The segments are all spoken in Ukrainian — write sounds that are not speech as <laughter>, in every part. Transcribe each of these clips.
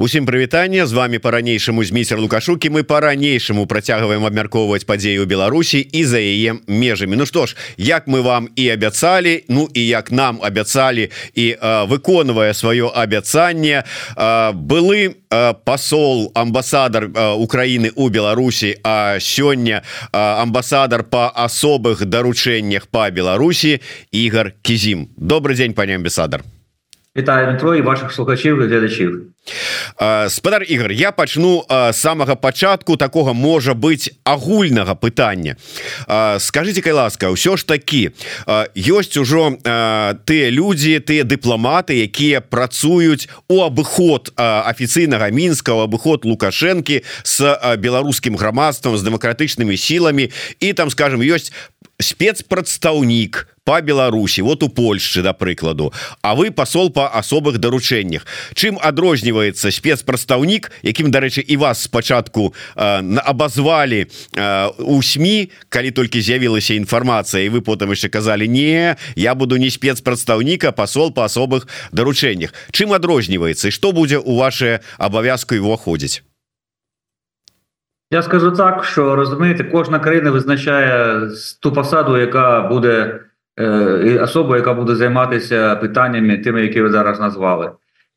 Усім прывітанне. З вами по-ранейшаму змейстер лукашукі. Мы по-ранейшаму працягваем абмяркоўваць падзею Беларусі і за яе межамі. Ну што ж як мы вам і абяцалі Ну і як нам абяцалі і э, выконвае сваё абяцанне э, былы э, посол амбасадар э, Украіны у Беларусі А сёння э, амбасадар по асобых даручэннях по Беларусі Ігор Кізім. Добрый дзень пане амбасадар Вітаю і ваших слухачів і глядачів спадар Ігор я пачну самага пачатку такога можа быць агульнага пытання. Скажите кай ласка ўсё ж такі ёсць ужо тыя людзі тыя дыпламаты якія працуюць у абыход афіцыйнага мінскага абыход лукашэнкі с беларускім грамадствам з дэмакратычнымі сіламі. І там скажем ёсць спецпрадстаўнік по Беларусі вот у Польшчы да прыкладу. А вы посол по асобых даручэннях. Чым адрозніваецца спецпрадстаўнік якім дарэчы і вас спачатку э, абазвалі э, у СМ калі толькі з'явілася інфармацыя і вы потым яшчэ казалі не я буду не спецпрадстаўніка посол по асобых даручэннях чым адрозніваецца што будзе у ваше абавязку уваходзіць Я скажу так, що розумієте, кожна країна визначає ту посаду, яка буде е, особа, яка буде займатися питаннями тими, які ви зараз назвали.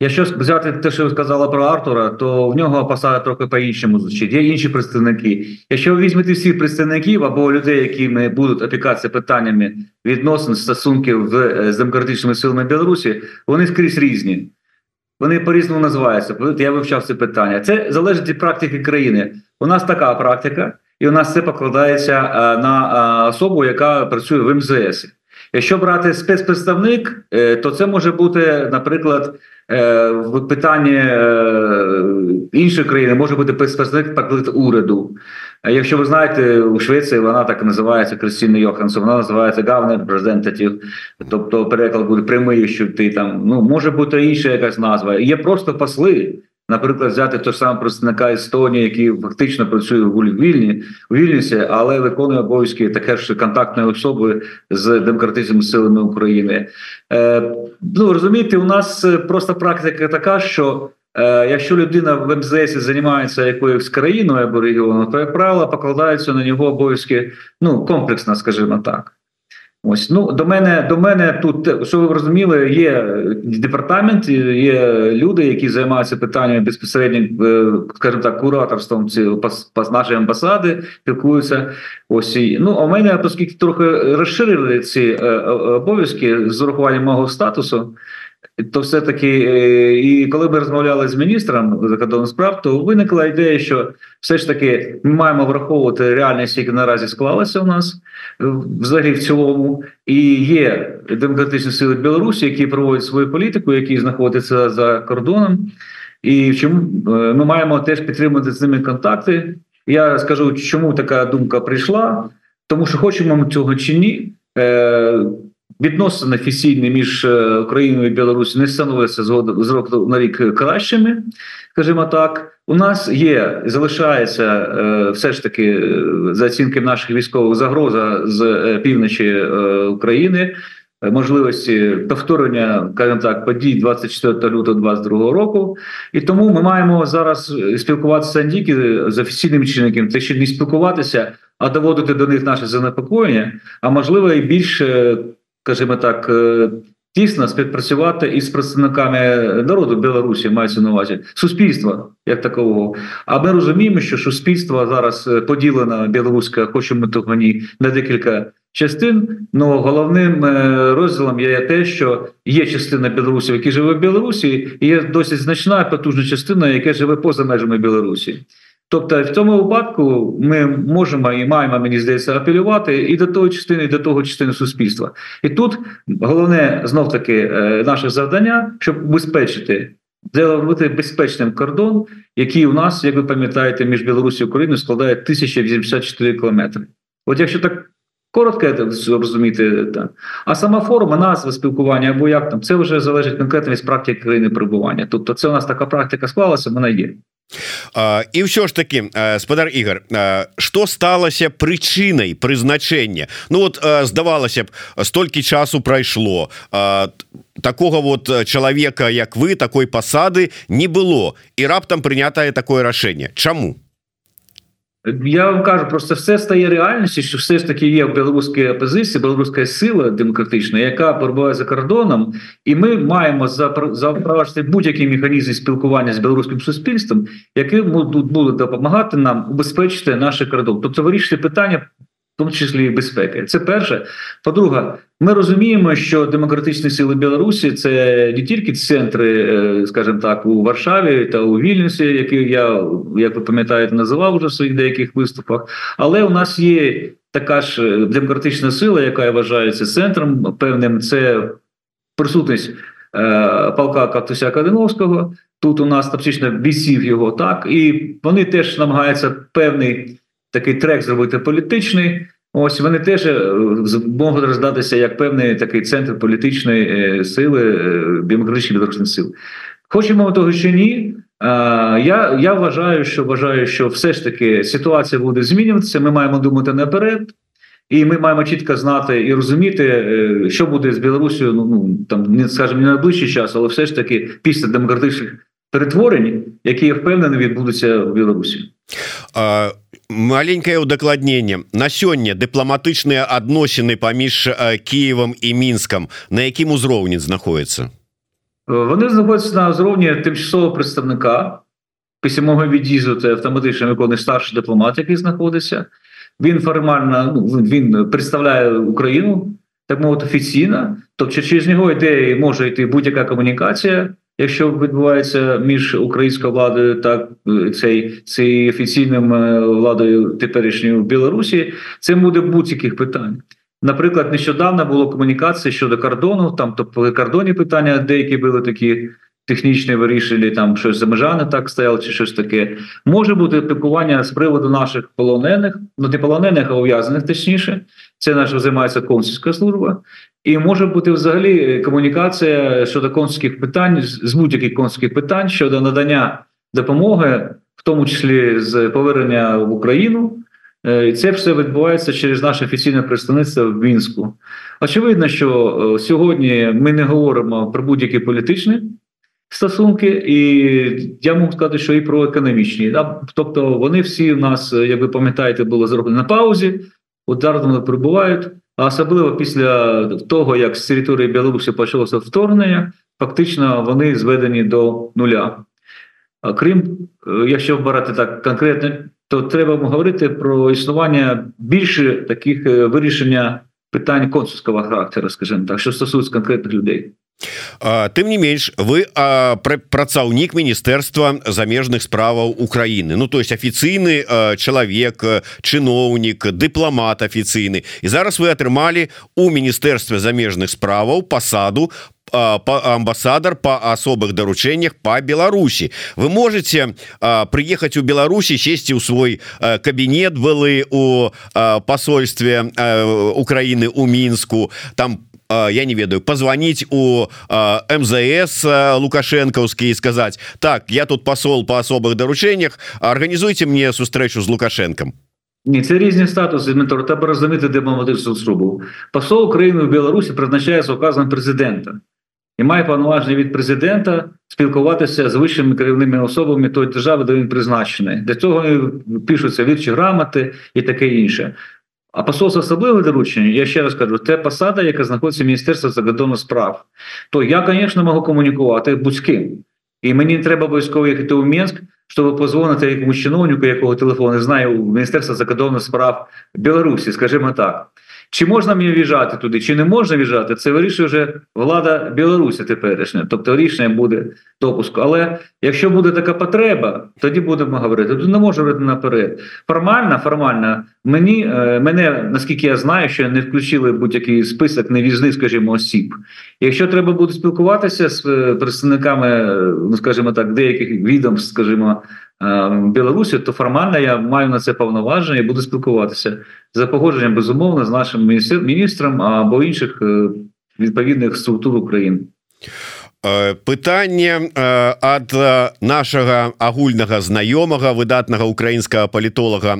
Якщо взяти те, що ви сказали про Артура, то в нього посада трохи по-іншому звучить. Є інші представники. Якщо ви візьмете всіх представників або людей, які будуть опікатися питаннями відносин стосунків з демократичними силами Білорусі, вони скрізь різні. Вони по-різному називаються. Я вивчав це питання. Це залежить від практики країни. У нас така практика, і у нас це покладається е, на е, особу, яка працює в МЗС. Якщо брати спецпредставник, е, то це може бути, наприклад, в питанні іншої країни може бути спецпредставник уряду. Якщо ви знаєте, у Швеції вона так називається Кристина Йоханссон, вона називається Governor Representative, тобто переклад буде прямий, що ти там ну може бути інша якась назва. Є просто посли. Наприклад, взяти того самого представника Естонії, який фактично працює в Вільні у Вільнюсі, але виконує обов'язки таке ж контактної особи з демократичними силами України. Е, Ну розумієте, у нас просто практика така, що е, якщо людина в МЗС займається якоюсь країною або регіоном, то як правило покладаються на нього обов'язки ну комплексно, скажімо так. Ось ну до мене до мене тут, що ви розуміли, є департамент, є люди, які займаються питаннями безпосередньо, е, скажімо так, кураторством ці нашої амбасади, спілкуються. Ось і ну а у мене, оскільки трохи розширили ці е, обов'язки з урахуванням мого статусу. То все таки, е, і коли ми розмовляли з міністром закордонних справ, то виникла ідея, що все ж таки ми маємо враховувати реальність, яка наразі склалася у нас взагалі в цілому, і є демократичні сили Білорусі, які проводять свою політику, які знаходяться за кордоном, і чому е, ми маємо теж підтримувати з ними контакти. Я скажу, чому така думка прийшла, тому що хочемо ми цього чи ні. Відносини офіційні між е, Україною і Білорусі не становляться з року на рік кращими, скажімо так. У нас є залишається е, все ж таки е, за оцінками наших військових загроза з півночі України. Можливості повторення скажімо так подій 24 лютого 22 року, і тому ми маємо зараз спілкуватися не тільки з офіційним чинником, це ще не спілкуватися, а доводити до них наше занепокоєння, а можливо і більше скажімо так, е, тісно співпрацювати із представниками народу Білорусі, мається на увазі суспільства як такового. А ми розуміємо, що суспільство зараз е, поділено білоруське, хочемо того ні на декілька. Частин, ну головним е, розділом є те, що є частина білорусів, які живе в Білорусі, і є досить значна потужна частина, яка живе поза межами Білорусі. Тобто, в цьому випадку ми можемо і маємо, мені здається, апелювати і до того частини, і до того частини суспільства. І тут головне знов таки е, наше завдання, щоб убезпечити, зробити безпечним кордон, який у нас, як ви пам'ятаєте, між Білорусі і Україною складає 1084 кілометри. От якщо так коротко розуміти, так. а сама форма, назва спілкування або як там, це вже залежить конкретно від практики країни перебування. Тобто, це у нас така практика склалася, вона є. І ўсё ж таки спадар Ігор что сталася прычынай прызначэння? Ну вот здавалася б столькі часу прайшло такого вот чалавека як вы такой пасады не было і раптам прынятае такое рашэнне. Чаму Я вам кажу, просто все стає реальністю, що все ж таки є в білоруській білоруська сила демократична, яка перебуває за кордоном, і ми маємо запроваджувати будь-який механізм спілкування з білоруським суспільством, який буде допомагати нам убезпечити наш кордон. Тобто вирішити питання тому числі і безпеки. Це перше. По-друге, ми розуміємо, що демократичні сили Білорусі це не тільки центри, е, скажімо так, у Варшаві та у Вільнюсі, які я, як ви пам'ятаєте, називав вже в своїх деяких виступах, але у нас є така ж е, демократична сила, яка вважається центром певним. Це присутність е, полка Катуся Кадиновського. Тут у нас фактично бійців його так, і вони теж намагаються певний такий трек зробити політичний. Ось вони теж е, можуть роздатися як певний такий центр політичної е, сили, е, демократичних білорусних сил. Хочемо того чи ні. Я я вважаю, що вважаю, що все ж таки ситуація буде змінюватися. Ми маємо думати наперед, і ми маємо чітко знати і розуміти, що буде з Білорусією. Ну ну там не скажімо, не найближчий час, але все ж таки після демократичних перетворень, які я впевнений, відбудуться в Білорусі маленькое удакладненне на сёння дыпламатычныя адносіны паміж Киевам і мінскам на якім узроўні знаходіцца вони знаходяться на узроўні тимчасового представника письмового відізу це автоматично виконує старший дипломат який знаходиться він формально ну, він представляє Україну так мовити офіційно тобто через нього йде може йти будь-яка комунікація якщо відбувається між українською владою та е, цей цією офіційним е, владою теперішньою в Білорусі, це буде будь-яких питань. Наприклад, нещодавно було комунікація щодо кордону, там тобто кордонні питання, деякі були такі технічні вирішили, там щось за межами так стояло, чи щось таке. Може бути спілкування з приводу наших полонених, ну не полонених, а ув'язаних точніше. Це наша займається консульська служба. І може бути взагалі комунікація щодо консульських питань з будь-яких консульських питань щодо надання допомоги, в тому числі з повернення в Україну. Е, і це все відбувається через наше офіційне представництво в Мінську. Очевидно, що е, сьогодні ми не говоримо про будь-які політичні стосунки, і я можу сказати, що і про економічні. Тобто, вони всі у нас, як ви пам'ятаєте, були зроблені на паузі. От зараз вони перебувають. А особливо після того, як з території Білорусі почалося вторгнення, фактично вони зведені до нуля. А крім, е, якщо брати так конкретно, то треба говорити про існування більше таких е, вирішення питань консульського характеру, скажімо так, що стосується конкретних людей. Тым не менш вы працаўнік міністэрства замежных справаў Украіны. Ну то есть афіцыйны чалавек чыноўнік дыпламат афіцыйны. І зараз вы атрымалі у міністэрстве замежных справаў пасаду амбасадар по асобых даручэннях по Беларусі. Вы можете приехать у Беларусі сесці ў свой кабінет былы у посольстве Украины у мінску. Там по я не ведаю позвонить у МЗС лукашенковский сказать так я тут посол по особых доручениях организуйте мне сустрэчу з лукашенком Ні, це різні статуси Дмитро, треба розуміти дипломатичну службу. Посол України в Білорусі призначається указом президента і має повноваження від президента спілкуватися з вищими керівними особами тої держави, де він призначений. Для цього пишуться вірчі грамоти і таке інше. А посол з особливим дорученням, я ще раз кажу, це посада, яка знаходиться в Міністерстві закордонних справ. То я, звісно, можу комунікувати будь з ким. І мені треба обов'язково їхати у Мінськ, щоб позвонити якомусь чиновнику, якого телефон не знаю, у Міністерство закордонних справ Білорусі, скажімо так. Чи можна мені в'їжджати туди, чи не можна в'їжджати, це вирішує вже влада Білорусі теперішня. Тобто рішення буде допуску. Але якщо буде така потреба, тоді будемо говорити. Тут не можу говорити наперед. Формально, формально, мені е, мене, наскільки я знаю, що не включили будь-який список невізних, скажімо, осіб. Якщо треба буде спілкуватися з е, представниками, е, ну скажімо так, деяких відомств, скажімо. Білорусі, то формально я маю на це повноваження і буду спілкуватися за погодженням безумовно з нашим міністром або інших відповідних структур України. Пытанне ад нашага агульнага знаёмага выдатнага украінскага палітолага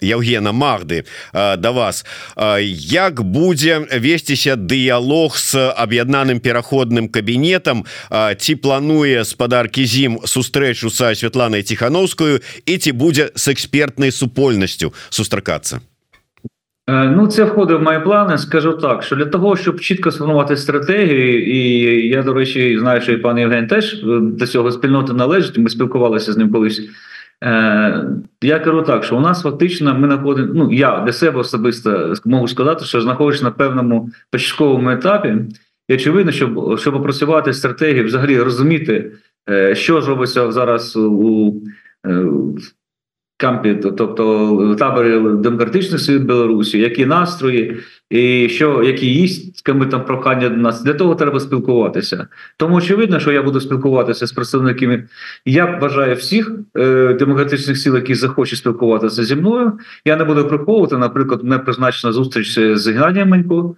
Евгена Марды да вас. Як будзе весціся дыялог с аб'яднаным пераходным кабінетам? Ці плануе спадаркі зім сустрэчу са Святланай ціхановскую і ці будзе с экспертнай супольнасцю сустракацца ну, це входить в мої плани. Скажу так, що для того, щоб чітко сформувати стратегію, і я, до речі, знаю, що і пан Євген теж е, до цього спільноти належить. Ми спілкувалися з ним колись. Е, Я кажу так, що у нас фактично ми знаходимо. Ну я для себе особисто можу сказати, що знаходжусь на певному початковому етапі, і очевидно, щоб щоб опрацювати стратегію, взагалі розуміти, е, що ж робиться зараз у кампі, тобто в таборі демократичних сил Білорусі, які настрої, і що які їстьками там прохання до нас для того треба спілкуватися. Тому очевидно, що я буду спілкуватися з представниками. Я вважаю всіх е, демократичних сил, які захочуть спілкуватися зі мною. Я не буду приховувати. Наприклад, не призначена зустріч з Геннадієм Манько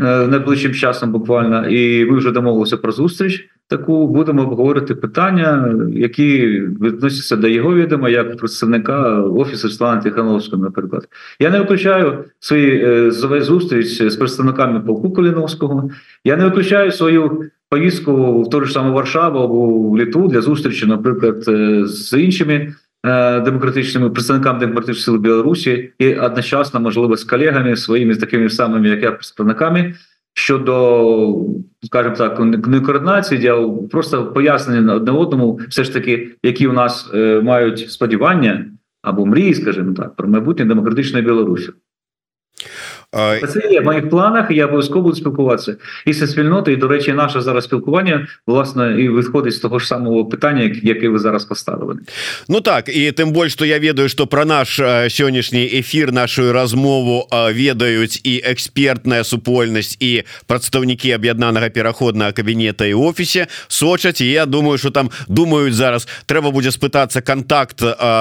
е, найближчим часом, буквально, і ми вже домовилися про зустріч таку будемо обговорити питання, які відносяться до його відома як представника офісу Слана Тихановського. Наприклад, я не виключаю свої е, зустріч з представниками полку Каліновського. Я не виключаю свою поїздку в ту ж саму Варшаву або в Літву для зустрічі, наприклад, е, з іншими. Е, демократичними представниками демократичних сил Білорусі і одночасно, можливо, з колегами своїми такими самими, як я, представниками щодо, скажімо так, не координації, а просто пояснення одне одному, все ж таки, які у нас е, мають сподівання або мрії, скажімо так, про майбутнє демократичної Білорусі. Це є в моїх планах. і Я обов'язково буду спілкуватися і зі спільнотою. І, До речі, наше зараз спілкування власне і виходить з того ж самого питання, яке ви зараз поставили. Ну так і тим більше, що я ведаю, що про наш сьогоднішній ефір, нашу розмову ведають і експертна супольність, і представники об'єднаного переходного кабінету і офісі сочать. І я думаю, що там думають зараз. Треба буде спитатися контакт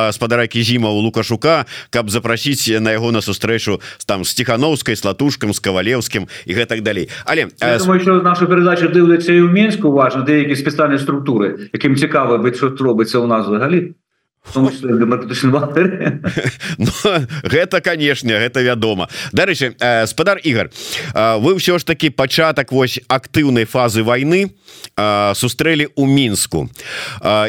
з подарки Зіма у Лукашука, каб запросити на його на зустрічу там з Кахновскай с латушкам с кавалеўскім і гэтак далей але Я думаю, що наша передача дивляться і в мінську уважно деякі спеціальні структури яким цікаво бить що робиться у нас взагалі <laughs> ну, гэта канешне гэта вядома. Дарэчы спадар Ігор вы ўсё ж таки пачатак вось актыўнай фазы войны сустрэлі у мінску.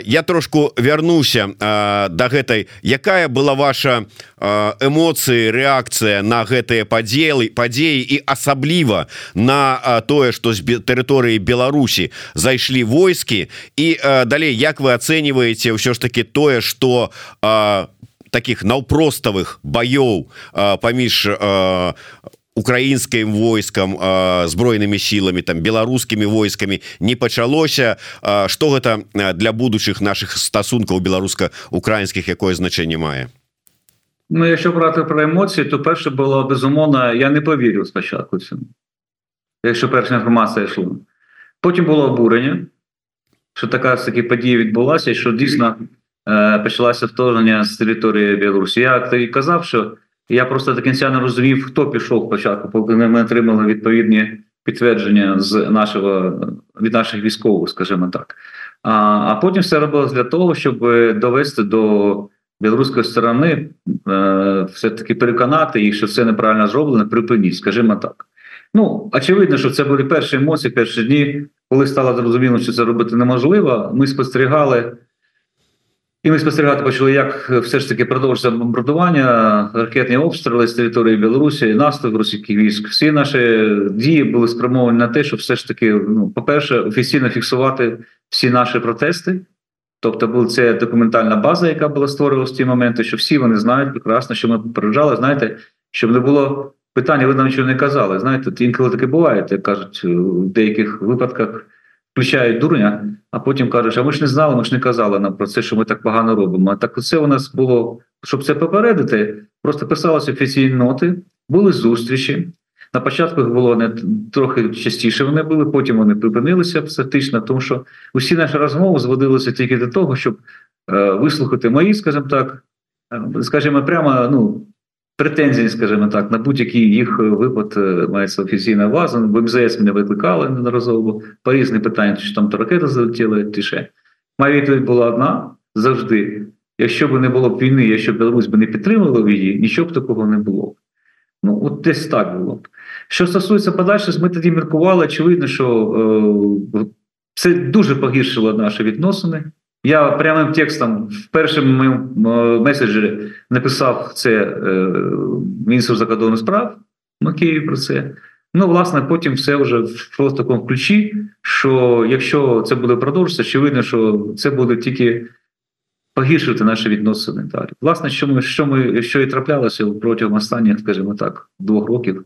Я трошку вярнуся да гэтай якая была ваша эмоцыі рэакцыя на гэтыя падзелы падзеі і асабліва на тое што з тэрыторыі Беларусі зайшлі войскі. І далей як вы ацэньваеце ўсё ж таки тое что что э, таких наўпроставых баёў э, паміж э, украінскім войскам збройнымі сіламі там беларускімі войскамі. Не пачалося что гэта для будучых наших стасункаў беларуска-украінскіх якое значэнне мае? Ну якщо брати про емоції то перше було безумовно я не повірив спочатку цьому якщо перша інформація йшла. Потім було обурення що така таки подія відбулася що дійсно почалося вторгнення з території Білорусі. Я тоді казав, що я просто до кінця не розумів, хто пішов спочатку, поки ми отримали відповідні підтвердження з нашого від наших військових, скажімо так. А а потім все робилось для того, щоб довести до білоруської сторони, е, все-таки переконати їх, що це неправильно зроблено, припиніть, скажімо так. Ну, очевидно, що це були перші емоції, перші дні, коли стало зрозуміло, що це робити неможливо. Ми спостерігали. І ми спостерігати почали, як все ж таки продовжується бомбардування, ракетні обстріли з території Білорусі, наступ російських військ. Всі наші дії були спрямовані на те, щоб все ж таки, ну, по-перше, офіційно фіксувати всі наші протести. Тобто, була це документальна база, яка була створена в ті моменти, що всі вони знають прекрасно, що ми попереджали, знаєте, щоб не було питання, ви нам нічого не казали. Знаєте, інколи таке буває, як кажуть, в деяких випадках включають дурня, а потім кажуть, а ми ж не знали, ми ж не казали нам про це, що ми так погано робимо. Так це у нас було, щоб це попередити, просто писалися офіційні ноти, були зустрічі. На початку було не трохи частіше. Вони були, потім вони припинилися фактично, тому що усі наші розмови зводилися тільки до того, щоб е, вислухати мої, скажімо так, е, скажімо, прямо ну претензій, скажімо так, на будь-який їх випад мається офіційна база. В МЗС мене викликали неодноразово по різні питання, чи там то ракети залетіли, чи ще. Моя відповідь була одна завжди. Якщо б не було б війни, якщо б Білорусь би не підтримувала її, нічого б такого не було. Ну, от десь так було б. Що стосується подальше, ми тоді міркували, очевидно, що е, це дуже погіршило наші відносини. Я прямим текстом в першому меседжері написав це е, міністру закордонних справ на Києві про це. Ну, власне, потім все вже в такому ключі, що якщо це буде продовжуватися, очевидно, що це буде тільки погіршити наші відносини далі. Власне, що ми що ми що і траплялося протягом останніх, скажімо так, двох років,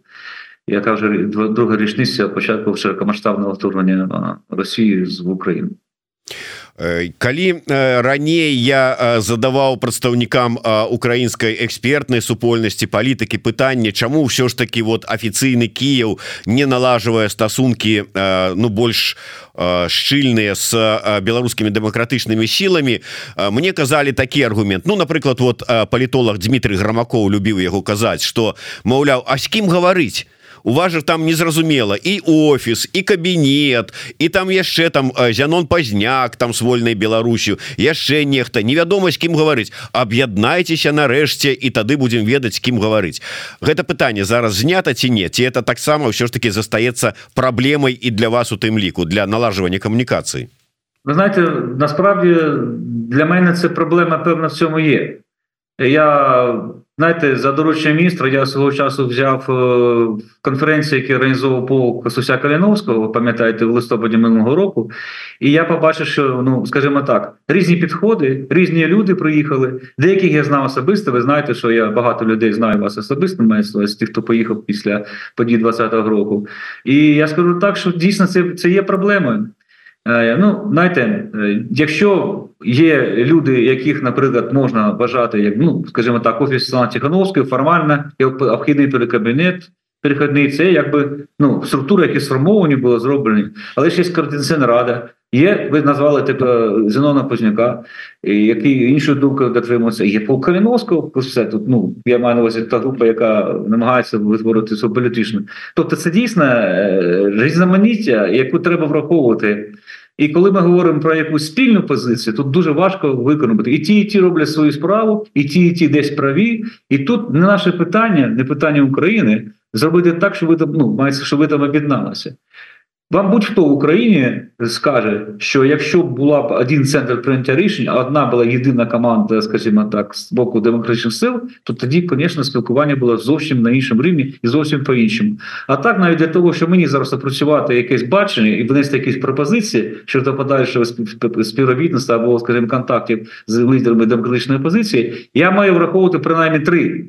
яка вже друга річниця початку широкомасштабного вторгнення Росії в Україну. Калі раней я задаваў прадстаўнікам украінскай экспертнай супольнасці палітыкі пытанне чаму ўсё ж таки вот афіцыйны Кіяў не налажвае стасункі ну больш шчыльныя с беларускімі дэмакратычнымі сіламі мне казалі такі аргумент Ну напрыклад вот палітолог Дмітрий грамакоў любіў яго казаць что маўляў а з кім гаварыць у вас же там незразумела і офіс і кабінет і там яшчэ там зянон пазняк там с вольнай Беларусю яшчэ нехта. Невядома з кім гаварыць. Аб'яднайцеся нарэшце і тады будем ведаць кім гаварыць. Гэта пытанне зараз знята ці не? Ці это таксама ўсё ж таки застаецца праблемай і для вас у тым ліку для налажвання камунікацыі? Вы знаете насправді для мене це проблема певна в цьому є. Я Знаєте, за дорученням міністра я свого часу взяв е, конференцію, які організовував полк Суся Каліновського, пам'ятаєте, в листопаді минулого року. І я побачив, що ну скажімо так, різні підходи, різні люди приїхали. Деяких я знав особисто. Ви знаєте, що я багато людей знаю вас особисто, маю з тих, хто поїхав після подій 20-го року. І я скажу так, що дійсно це, це є проблемою. Е, ну, знаєте, е, якщо є люди, яких, наприклад, можна вважати, як ну, скажімо так, офіс Слана Тихановської, формально обхідний перекабінет, перехідний, це якби ну, структури, які сформовані, були зроблені, але ще є координаційна рада. Є, ви назвали типу Зенона Позняка, який іншою думкою дотримується. Є Пол Каліновського, все тут. Ну я маю на увазі та група, яка намагається витворити цю політичну. Тобто, це дійсно е, різноманіття, яку треба враховувати. І коли ми говоримо про якусь спільну позицію, тут дуже важко виконувати. І ті, і ті роблять свою справу, і ті, і ті десь праві. І тут не наше питання, не питання України зробити так, щоб ви там ну, мається, щоб ви там об'єдналися. Вам будь-хто в Україні скаже, що якщо була б один центр прийняття рішень, а одна була єдина команда, скажімо так, з боку демократичних сил, то тоді, звісно, спілкування було зовсім на іншому рівні і зовсім по іншому. А так, навіть для того, щоб мені зараз опрацювати якесь бачення і внести якісь пропозиції щодо подальшого співробітництва або, скажімо, контактів з лідерами демократичної опозиції, я маю враховувати принаймні три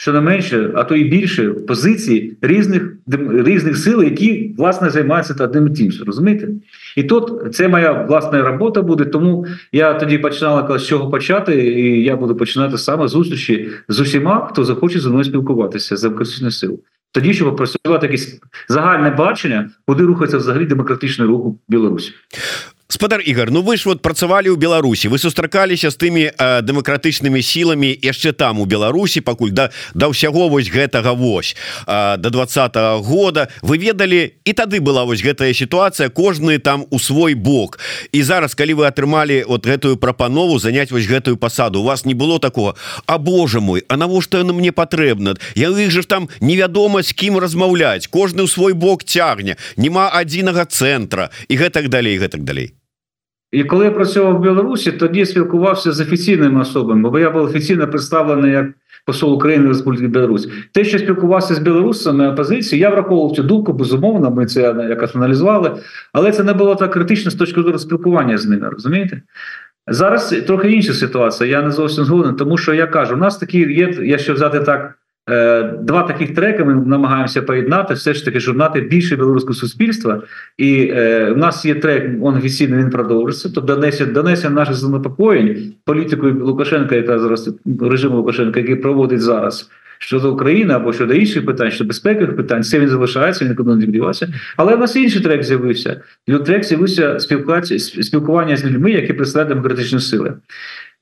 що не менше, а то і більше позиції різних різних сил, які власне займаються одним тим. Розумієте? І тут це моя власна робота буде. Тому я тоді починала з чого почати, і я буду починати саме зустрічі з усіма, хто захоче зі мною спілкуватися з демократичних сил. Тоді, щоб працювати якесь загальне бачення, куди рухається взагалі демократичний рух у Білорусі. Спадар Ігор Ну вы ж вот працавалі ў Беларусі вы сустракаліся з тымі э, дэмакратычнымі сіламі яшчэ там у Беларусі пакуль да да ўсяго вось гэтага вось э, до два -го года. Вы ведалі і тады была вось гэтая сітуацыя кожны там у свой бок. І зараз калі вы атрымалі вот гэтую прапанову занять вось гэтую пасаду у вас не было такого А Боже мой А навошта яно мне патрэбна? Я іх же там невядома з кім размаўляць кожны ў свой бок цягне няма адзінага цэнтра і гэтак далей гэтак далей І коли я працював в Білорусі, тоді спілкувався з офіційними особами, бо я був офіційно представлений як посол України в Республіки Білорусь. Те, що спілкувався з білорусами опозиції, я враховував цю думку, безумовно, ми це якось аналізували, але це не було так критично з точки зору спілкування з ними, розумієте? Зараз трохи інша ситуація, я не зовсім згоден, тому що я кажу, у нас такі є, якщо взяти так. Е, два таких треки ми намагаємося поєднати, все ж таки, щоб мати більше білоруського суспільства. І е, в нас є трек, он офіційно він продовжиться. Тобто донесення наших занепокоєнь політикою Лукашенка, яка зараз режиму Лукашенка, який проводить зараз щодо України або щодо інших питань, щодо безпекових питань, це він залишається, він нікуди не дівався. Але в нас інший трек з'явився. Трек з'явився спілкування з людьми, які представляють демократичні сили.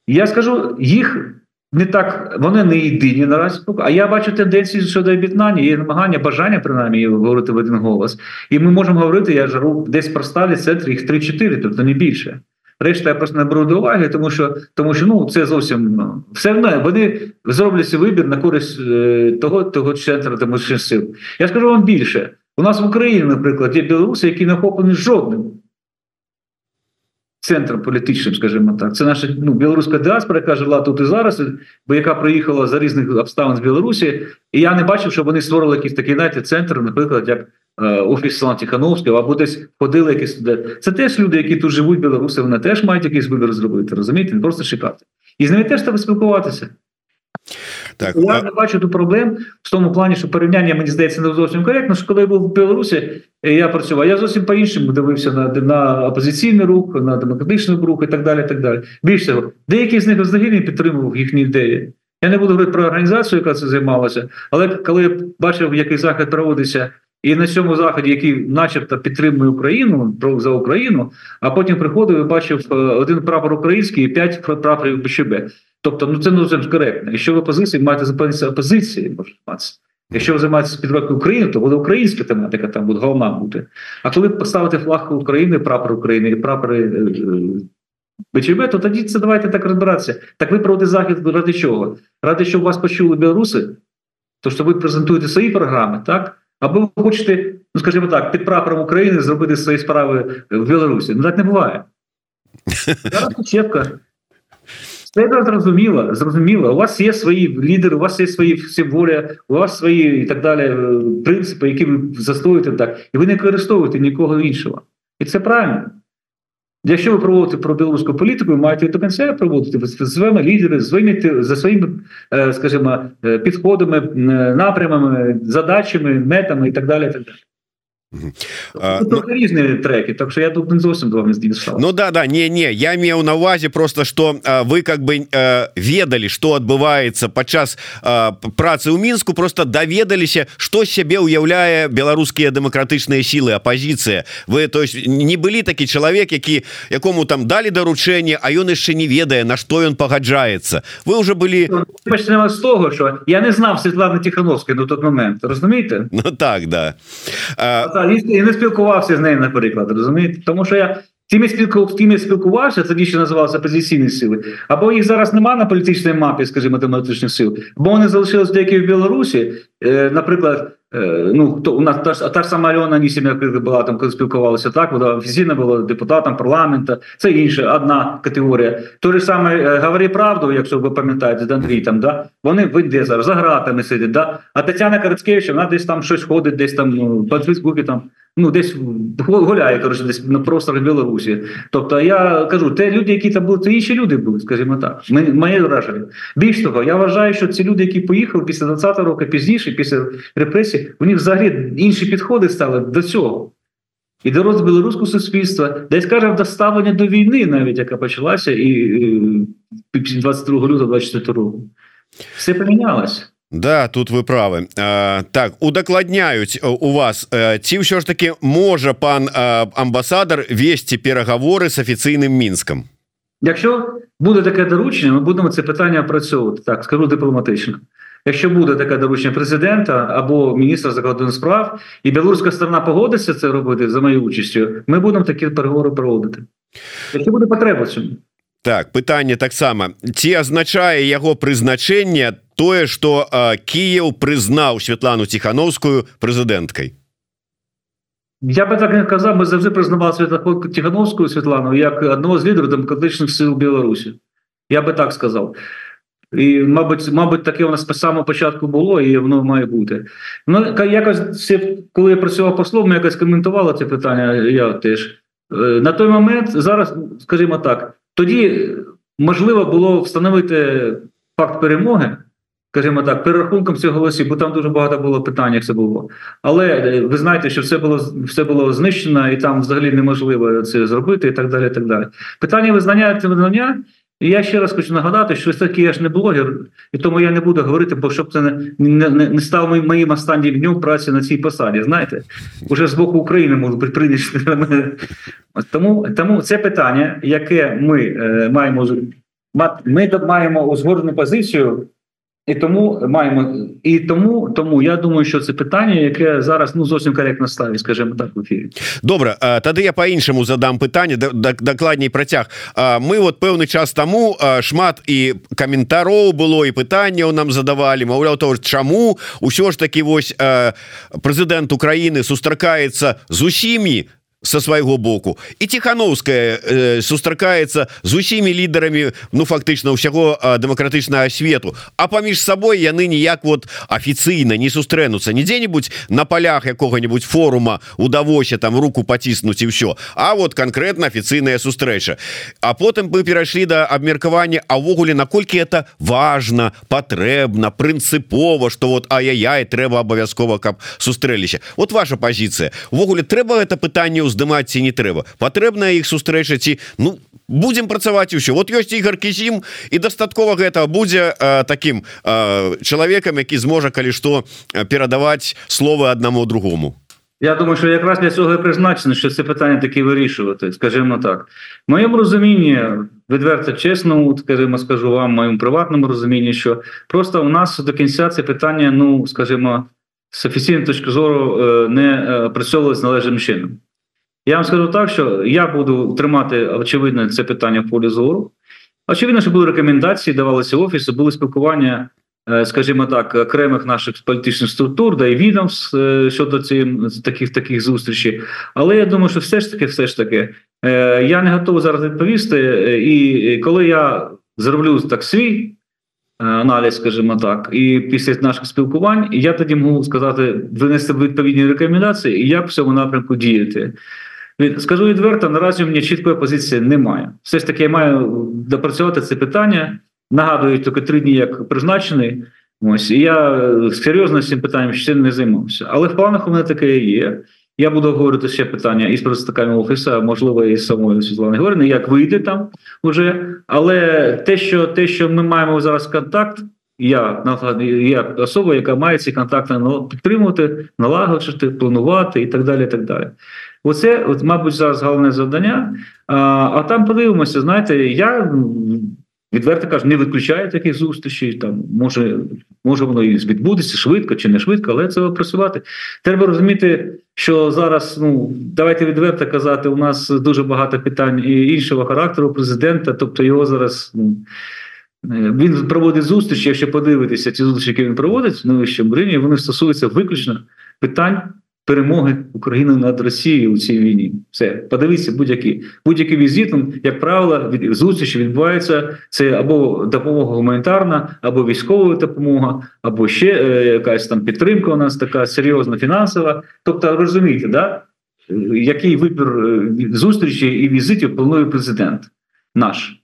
Я скажу, їх не так вони не єдині наразі. А я бачу тенденції щодо об'єднання, є намагання, бажання принаймні говорити в один голос. І ми можемо говорити, я жару десь проставлять центр їх 3-4, тобто не більше. Решта я просто не беру до уваги, тому що тому що ну це зовсім ну, все одно вони зроблять вибір на користь е, того того центру демократичних сил. Я скажу вам більше. У нас в Україні, наприклад, є білоруси, які не охоплені жодним центром політичним, скажімо так. Це наша ну, білоруська діаспора, яка жила тут і зараз, бо яка приїхала за різних обставин з Білорусі, і я не бачив, щоб вони створили якийсь такий знаєте, центр, наприклад, як е, офіс Слава Тихановського, або десь ходили якісь туди. Це теж люди, які тут живуть, білоруси, вони теж мають якийсь вибір зробити. Розумієте, не просто чекати. І з ними теж треба спілкуватися. Так, Я не бачу тут проблем в тому плані, що порівняння мені здається не зовсім коректно. що Коли я був в Білорусі, я працював. Я зовсім по-іншому дивився на на опозиційний рух, на демократичний рух і так далі. так далі. Більше того, деякі з них взагалі підтримував їхні ідеї. Я не буду говорити про організацію, яка це займалася, але коли я бачив, який захід проводиться. І на цьому заході, який, начебто, підтримує Україну за Україну, а потім приходив і бачив е, один прапор український і п'ять прапорів БЧБ. Тобто, ну це не зовсім коректно. Якщо ви опозиції, маєте зупинитися опозиції, може займатися. Якщо ви займаєтеся підтримкою України, то буде українська тематика, там буде головна бути. А коли поставити флаг України, прапор України і прапори е, е, БЧБ, то тоді це давайте так розбиратися. Так ви проводите захід ради чого? Ради щоб вас почули білоруси, то що ви презентуєте свої програми, так? Або ви хочете, ну скажімо так, під прапором України зробити свої справи в Білорусі. Ну так не буває. <laughs> Зараз чепка. Це зрозуміло, зрозуміло. У вас є свої лідери, у вас є свої всі воля, у вас свої і так далі е, принципи, які ви застоюєте так, і ви не використовуєте нікого іншого. І це правильно. Якщо ви проводите про білоруську політику, ви маєте до кінця проводити зі своїми лідерами, своїми, за своїми, е, скажімо, е, підходами, напрямами, задачами, метами і так далі. І так далі. А, ну, різні треки так що я тут не зовсім до здійшав Ну да да не не я меў на увазе просто что а, вы как бы а, ведалі что адбываецца падчас працы ў мінску просто даведаліся что сябе уяўляе беларускія дэмакратычныя сілы апозіцыя вы то есть не былі такі чалавек які якому там далі даручэнне а ён яшчэ не ведае на что ён пагаджаецца вы уже былі ну, пачнем з того що я не знав Святланы тихохановской на тот момент разумееце Ну так да а, і не спілкувався з нею, наприклад, розумієте? Тому що я спілку, я спілкувався, тоді ще називалися опозиційні сили, або їх зараз немає на політичній мапі, скажімо, демократичних сил, бо вони залишились деякі в Білорусі, е, наприклад. Е, ну, хто у нас та ж та ж сама Альона Нісім'я була там, коли спілкувалися так, вона офіційно була депутатом парламенту, це інша одна категорія. Той же саме е, говори правду, якщо ви пам'ятаєте, Андрій там, да? вони вийде зараз за гратами сидять, да? а Тетяна Карацкевич, вона десь там щось ходить, десь там ну, по Фейсбуці там. Ну, десь гуляє, коротше, десь на просторах Білорусі. Тобто, я кажу, те люди, які там були, це інші люди були, скажімо так. Моє враження. Більш того, я вважаю, що ці люди, які поїхали після 20-го року, пізніше, після репресій, у них взагалі інші підходи стали до цього. І до розвитку білоруського суспільства, десь каже, до ставлення до війни, навіть яка почалася, і 22 лютого 24 року. Все помінялося. Да тут вы правы а, так удакладняюць у вас ці ўсё ж таки можа пан амбасадар весці перагаворы з афіцыйным мінскам Якщо буде таке доручення ми будемо це питання опрацьовувати так скажу дипломатично Якщо буде таке доручення президента або міністра закордонних справ, і білоруська сторона погодиться це робити за моєю участю, ми будемо такі переговори проводити. Якщо буде потреба цьому. Так пытанне таксама ці азначае яго прызначэнне тое что Кіев прызнаў Святлану тихохановскую прэзідэнткай Я би так не казав ми завжди признавали Святла тихохановскую Святлану як одного з лідерів демократичних сил Білорусі я би так сказав і мабуть мабуть таке у нас з самого початку було і воно має бути ну якось коли я працював послом якось коментували це питання я теж е, на той момент зараз скажімо так тоді можливо було встановити факт перемоги скажімо так, перерахунком цих голосів, бо там дуже багато було питань, як це було. Але е, ви знаєте, що все було все було знищено, і там взагалі неможливо це зробити, і так далі. і так далі. Питання визнання це визнання. І я ще раз хочу нагадати, що все-таки я ж не блогер, і тому я не буду говорити, бо щоб це не не, не став моїм останнім днем праці на цій посаді. Знаєте, уже з боку України можуть бути прийняті. Тому тому це питання, яке ми е, маємо ми маємо узгоджену позицію і тому маємо і тому тому я думаю, що це питання, яке зараз ну зовсім коректно ставить, скажімо так в ефірі. Добре, тады я по-іншаму задам пытанне дакладней працяг мы вот пэўны час таму шмат і каментароў было і пытанняў нам задавалі маўляў то чаму ўсё ж таки вось прэзідэнт Украіны сустракаецца з усімі со свайго боку. І тихохановская э, сустракаецца з усімі лідарамі ну фактычна ўсяго дэмакратычнага свету. А паміж сабой яны ніяк вот афіцыйна не сустрэнуцца. Не дзе-нибудь на полях якога-нибудь форума удавося там руку паціснуць і все А вот конкретно афіцыйная сустрэча. А потым мы перайшлі до абмеркавання авогуле наколькі это важно патрэбна прынцыпова что вот ай-яй трэба абавязкова каб сустрэліся. Вот ваша позиция увогуле трэба это пытанне ў здымаць ці не трэба. Патрэбна іх сустрэча ці ну будем працаваць усё вот ёсць ігор кізім і дастаткова гэта будзе э, таким э, чалавекам які зможа калі што перадаваць словы аднаму другому. Я думаю що якраз для цього і призначено що це питання такі вирішувати скажімо так. В моєму розумінні відверто чесно скажімо скажу вам моєму приватному розумінні що просто у нас до кінця це питання ну скажімо з офіційної точки зору не опрацьовувалось належним чином я вам скажу так, що я буду тримати очевидно це питання в полі зору. Очевидно, що були рекомендації, давалися офіси, були спілкування, е, скажімо так, окремих наших політичних структур, да і відомств е, щодо цих таких таких зустрічей. Але я думаю, що все ж таки, все ж таки, е, я не готовий зараз відповісти. І коли я зроблю так свій аналіз, скажімо так, і після наших спілкувань, я тоді можу сказати, винести відповідні рекомендації, і як в цьому напрямку діяти. Скажу відверто, наразі у мене чіткої позиції немає. Все ж таки, я маю допрацювати це питання. Нагадую, тільки три дні як призначений. Ось і я серйозно з цим питанням ще не займався. Але в планах у мене таке є. Я буду говорити ще питання із представниками офісу, можливо, і з самою Світланою Георгіївною, як вийти там уже. Але те, що те, що ми маємо зараз контакт, я я особа, яка має ці контакти підтримувати, налагоджувати, планувати і так далі. і так далі. Оце, от, мабуть, зараз головне завдання. А а там подивимося, знаєте, я відверто кажу, не виключаю таких зустрічей. Там може, може воно і відбудеться швидко чи не швидко, але це працювати. Треба розуміти, що зараз, ну давайте відверто казати, у нас дуже багато питань і іншого характеру президента, тобто його зараз. ну, він проводить зустрічі, якщо подивитися ці зустрічі, які він проводить в найвищому рівні, вони стосуються виключно питань перемоги України над Росією у цій війні. Все, подивіться, будь-який будь-який візит, як правило, від зустрічі відбувається це або допомога гуманітарна, або військова допомога, або ще е, якась там підтримка. У нас така серйозна фінансова. Тобто, розумієте, да? який вибір е, зустрічі і візитів планує президент наш.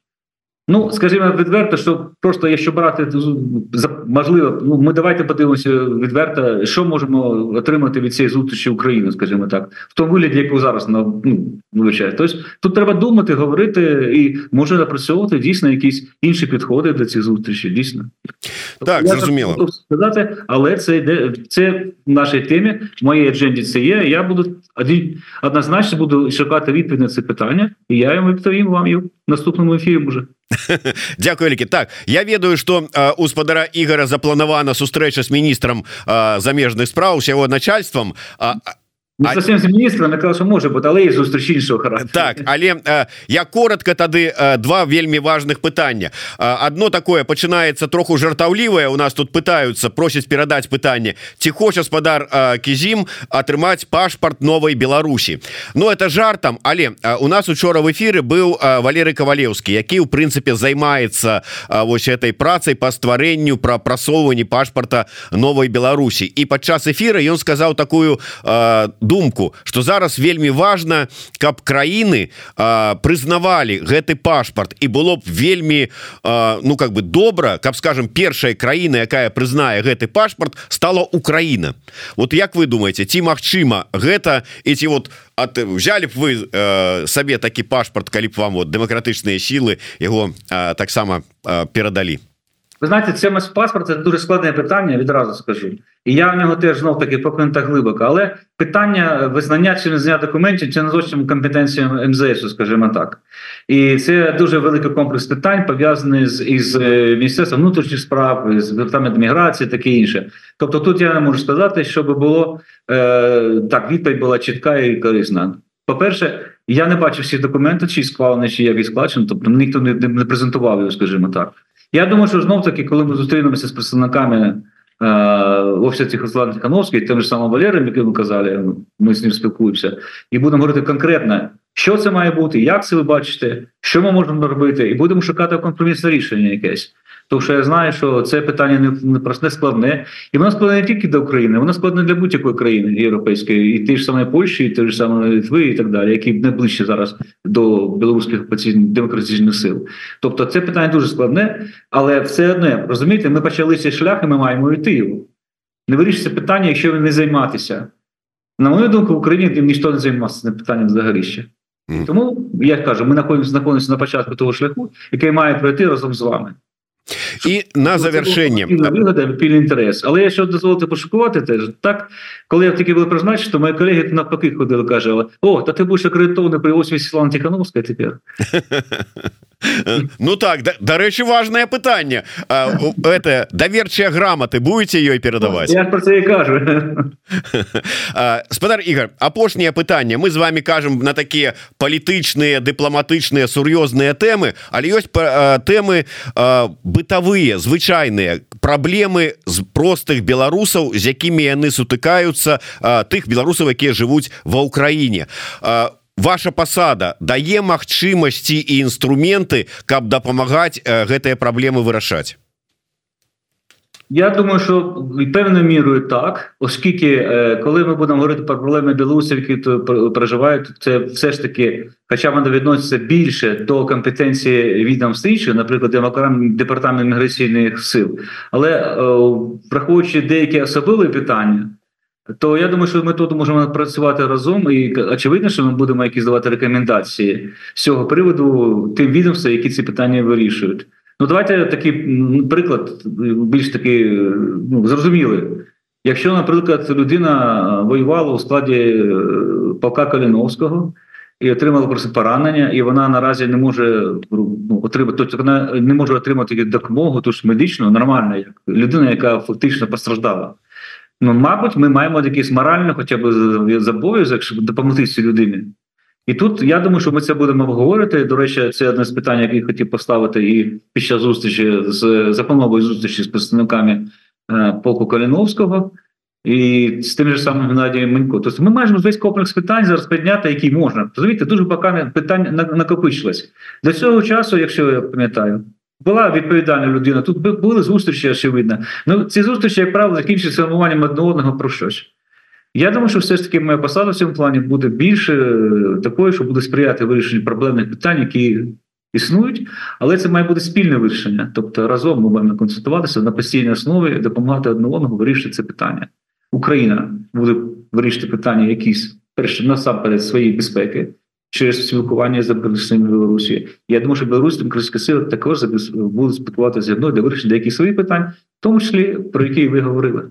Ну, скажімо, відверто, що просто якщо брати можливо, ну ми давайте подивимося відверто, що можемо отримати від цієї зустрічі України, скажімо так, в тому вигляді, яку зараз ну, вивчає. Тобто тут треба думати, говорити і може напрацьовувати дійсно якісь інші підходи до цих зустрічей. Дійсно, так зрозуміло сказати, але це йде це в нашій темі, в моїй адженді це є. Я буду однозначно буду шукати відповідь на це питання, і я йому відповім вам і в наступному ефірі. Може. <laughs> Дякую вялікі так я ведаю что у спадара ігора запланавана сустрэча з міністрам замежных спраў з яго начальствам а а... совсем з міністрам казав, може бути але і зустріч іншого характеру так але э, я коротко тады э, два вельмі важных пытання. Одно такое пачынаецца троху жартаўлівае у нас тут пытаются просяць перадаць пытанне ці хоча спадар э, кізім атрымаць пашпарт новой Беларусі. Ну это жартам але э, у нас учора в эфиры быў э, Валерый кавалеўскі які у прынцыпе займаецца э, вось этой працай по стварэнню про прасоўванні пашпарта новой Беларусі. І падчас эфира ён сказаў такую э, думку что зараз вельмі важно каб краіны прызнавалі гэты пашпарт. І было б вельмі а, ну как бы добра каб скажем першая краіна якая прызнае гэты пашпарт стала Украіна. Вот як вы думаете ці Мачыма гэта эти вот от взяли б вы э, сабе такі пашпарт калі б вам вот дэмакратычныя сілы его таксама перадалі Ви знаєте, це паспорт це дуже складне питання, відразу скажу. І я в нього теж знов таки покинута глибоко. Але питання визнання чи незнання документів це не зовсім компетенція МЗС, скажімо так. І це дуже великий комплекс питань, пов'язаний з із е, Міністерством внутрішніх справ, з департаментом міграції, таке інше. Тобто, тут я не можу сказати, щоб було е, так, відповідь була чітка і корисна. По-перше, я не бачив всіх документів, чи схвалений, чи як і складчено, тобто ніхто не, не презентував його, скажімо так. Я думаю, що знов таки, коли ми зустрінемося з представниками е, офісу Тихослав Тихановський, тим же самим Валерієм, яким ви казали, ми з ним спілкуємося, і будемо говорити конкретно, що це має бути, як це ви бачите, що ми можемо робити, і будемо шукати компромісне рішення якесь. Тому що я знаю, що це питання не, не складне, і воно складне не тільки до України, воно складне для будь-якої країни європейської, і ті ж саме Польщі, і ті ж саме Литви, і так далі, які найближче зараз до білоруських демократичних сил. Тобто, це питання дуже складне, але все одне розумієте, ми почали цей шлях, і ми маємо йти його. Не вирішиться питання, якщо не займатися. На мою думку, в Україні ніхто не займався цим питанням взагалі ще. Тому я кажу, ми знаходимося на початку того шляху, який має пройти разом з вами. І на завершення вигода пільний інтерес. Але якщо дозволити пошукувати, теж так коли я тільки був призначені, то мої колеги навпаки ходили, кажуть: О, та ти будеш акредитований при ось Світлана Тихановська тепер. <laughs> Ну так да, да рэчы важное пытанне это даверчыя грамоты будете ёй перадаваць? Кажу. Спадар Ігор апошняе пытанне. Мы з вами кажам на такія палітычныя дыпламатычныя сур'ёзныя тэмы але ёсць тэмы бытавыя звычайныя. Праблемы з простых беларусаў з якімі яны сутыкаюцца тых беларусаў якія жывуць ва ўкраіне у ваша пасада дае магчымасці і інструменты каб дапамагаць гэтыя праблемы вырашаць Я думаю, що певною мірою так, оскільки коли ми будемо говорити про проблеми білорусів, які тут проживають, це все ж таки, хоча вони відносяться більше до компетенції відомств інших, наприклад, департамент міграційних сил, але враховуючи деякі особливі питання то я думаю, що ми тут можемо працювати разом, і очевидно, що ми будемо якісь давати рекомендації з цього приводу тим відомствам, які ці питання вирішують. Ну, давайте такий приклад більш такий ну, зрозумілий. Якщо, наприклад, людина воювала у складі е, полка Каліновського і отримала просто поранення, і вона наразі не може ну, отримати, тобто вона не може отримати допомогу, тож медичну, нормально, як людина, яка фактично постраждала. Ну, мабуть, ми маємо якийсь моральний хоча б зобов'язок, щоб допомогти цій людині. І тут я думаю, що ми це будемо обговорити. До речі, це одне з питань, які я хотів поставити і під час зустрічі з запланової зустрічі з представниками е, полку Каліновського і з тим же самим Геннадієм Менько. Тобто ми маємо весь комплекс питань зараз підняти, які можна. Розумієте, дуже поки питань накопичилось. До цього часу, якщо я пам'ятаю, була відповідальна людина. Тут були зустрічі, очевидно. Ну ці зустрічі, як правило, закінчуються формуванням одного одного про щось. Я думаю, що все ж таки моя посада в цьому плані буде більше е, такою, що буде сприяти вирішенню проблемних питань, які існують, але це має бути спільне вирішення. Тобто разом ми маємо консультуватися на постійній основі, допомагати одне одному вирішити це питання. Україна буде вирішити питання, якісь перше насамперед своєї безпеки через спілкування з Абрикосами Білорусі. Я думаю, що Білорусь демократична сила також будуть спілкуватися зі мною для вирішення деяких своїх питань, в тому числі про які ви говорили.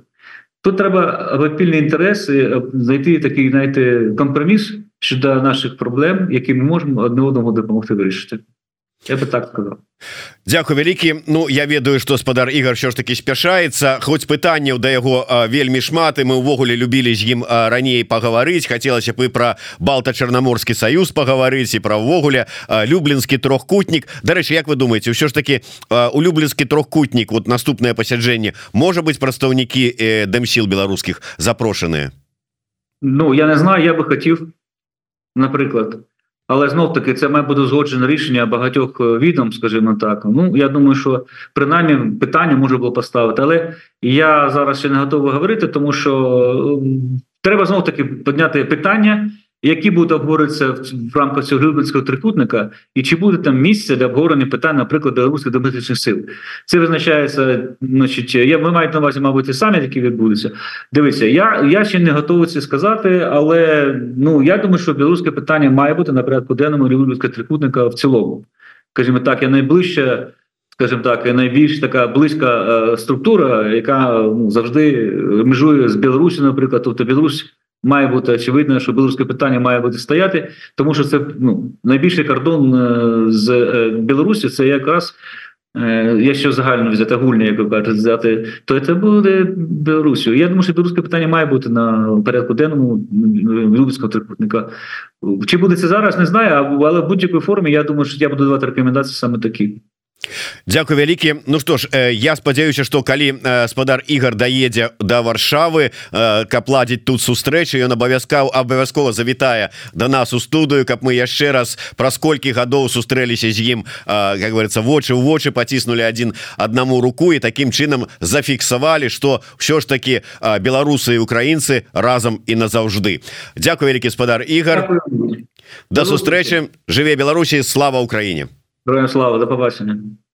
Тут треба вапільні інтерес знайти такий знаєте, компроміс щодо наших проблем, які ми можемо одне одному допомогти вирішити. Я бы так сказал. Дякую вялікі. Ну я ведаю что спадар Ігор що ж таки спяшаецца. Хоць пытанняў да яго вельмі шмат і мы увогуле любілі з ім раней пагаварыць. Хацелася б і пра балта-чарнаморскі саюз пагаварыць і пра ўвогуле люблінскі трохкутнік. Дарэчы Як вы думаете ўсё ж таки улюбленскі трохкутнік вот наступнае пасяджэнне можа быть прадстаўнікі дэмсіл беларускіх запрошаныя? Ну я не знаю я бы хацеў напрыклад але знов таки це має бути узгоджене рішення багатьох е, відом, скажімо так. Ну я думаю, що принаймні питання може було поставити, але я зараз ще не готовий говорити, тому що треба знов таки підняти питання які будуть обговорюватися в рамках цього Люблінського трикутника, і чи буде там місце для обговорення питань, наприклад, білоруських демократичних сил? Це визначається, значить, я ми мають на увазі, мабуть, і саміт, які відбудуться. Дивіться, я я ще не готовий це сказати, але ну я думаю, що білоруське питання має бути на порядку денному Люблінського трикутника в цілому. Скажімо так, я найближче скажімо так найбільш така близька структура яка ну, завжди межує з Білорусі наприклад тобто Білорусь має бути очевидно що білоруське питання має бути стояти тому що це ну найбільший кордон з Білорусі це якраз Якщо загально взяти гульня, як ви кажете, взяти, то це буде Білорусію. Я думаю, що білоруське питання має бути на порядку денному Любецького трикутника. Чи буде це зараз, не знаю, але в будь-якій формі я думаю, що я буду давати рекомендації саме такі. Дякую вялікі. Ну что ж я спадзяюся что калі спадар Ігор даедзе до да варшавы каб ладзіць тут сустрэчы ён абавязкаў абавязкова завітае до да нас у студыю каб мы яшчэ раз праз колькі гадоў сустрэліся з ім как говорится вочы ў вочы паціснули один аднаму руку і таким чынам зафіксавалі что ўсё ж таки беларусы і украінцы разам і назаўжды. Дякую вялікі спадар Ігор до да сустрэчы. Жыве Беларусі. Слава Украіне Героям слава, до побачення.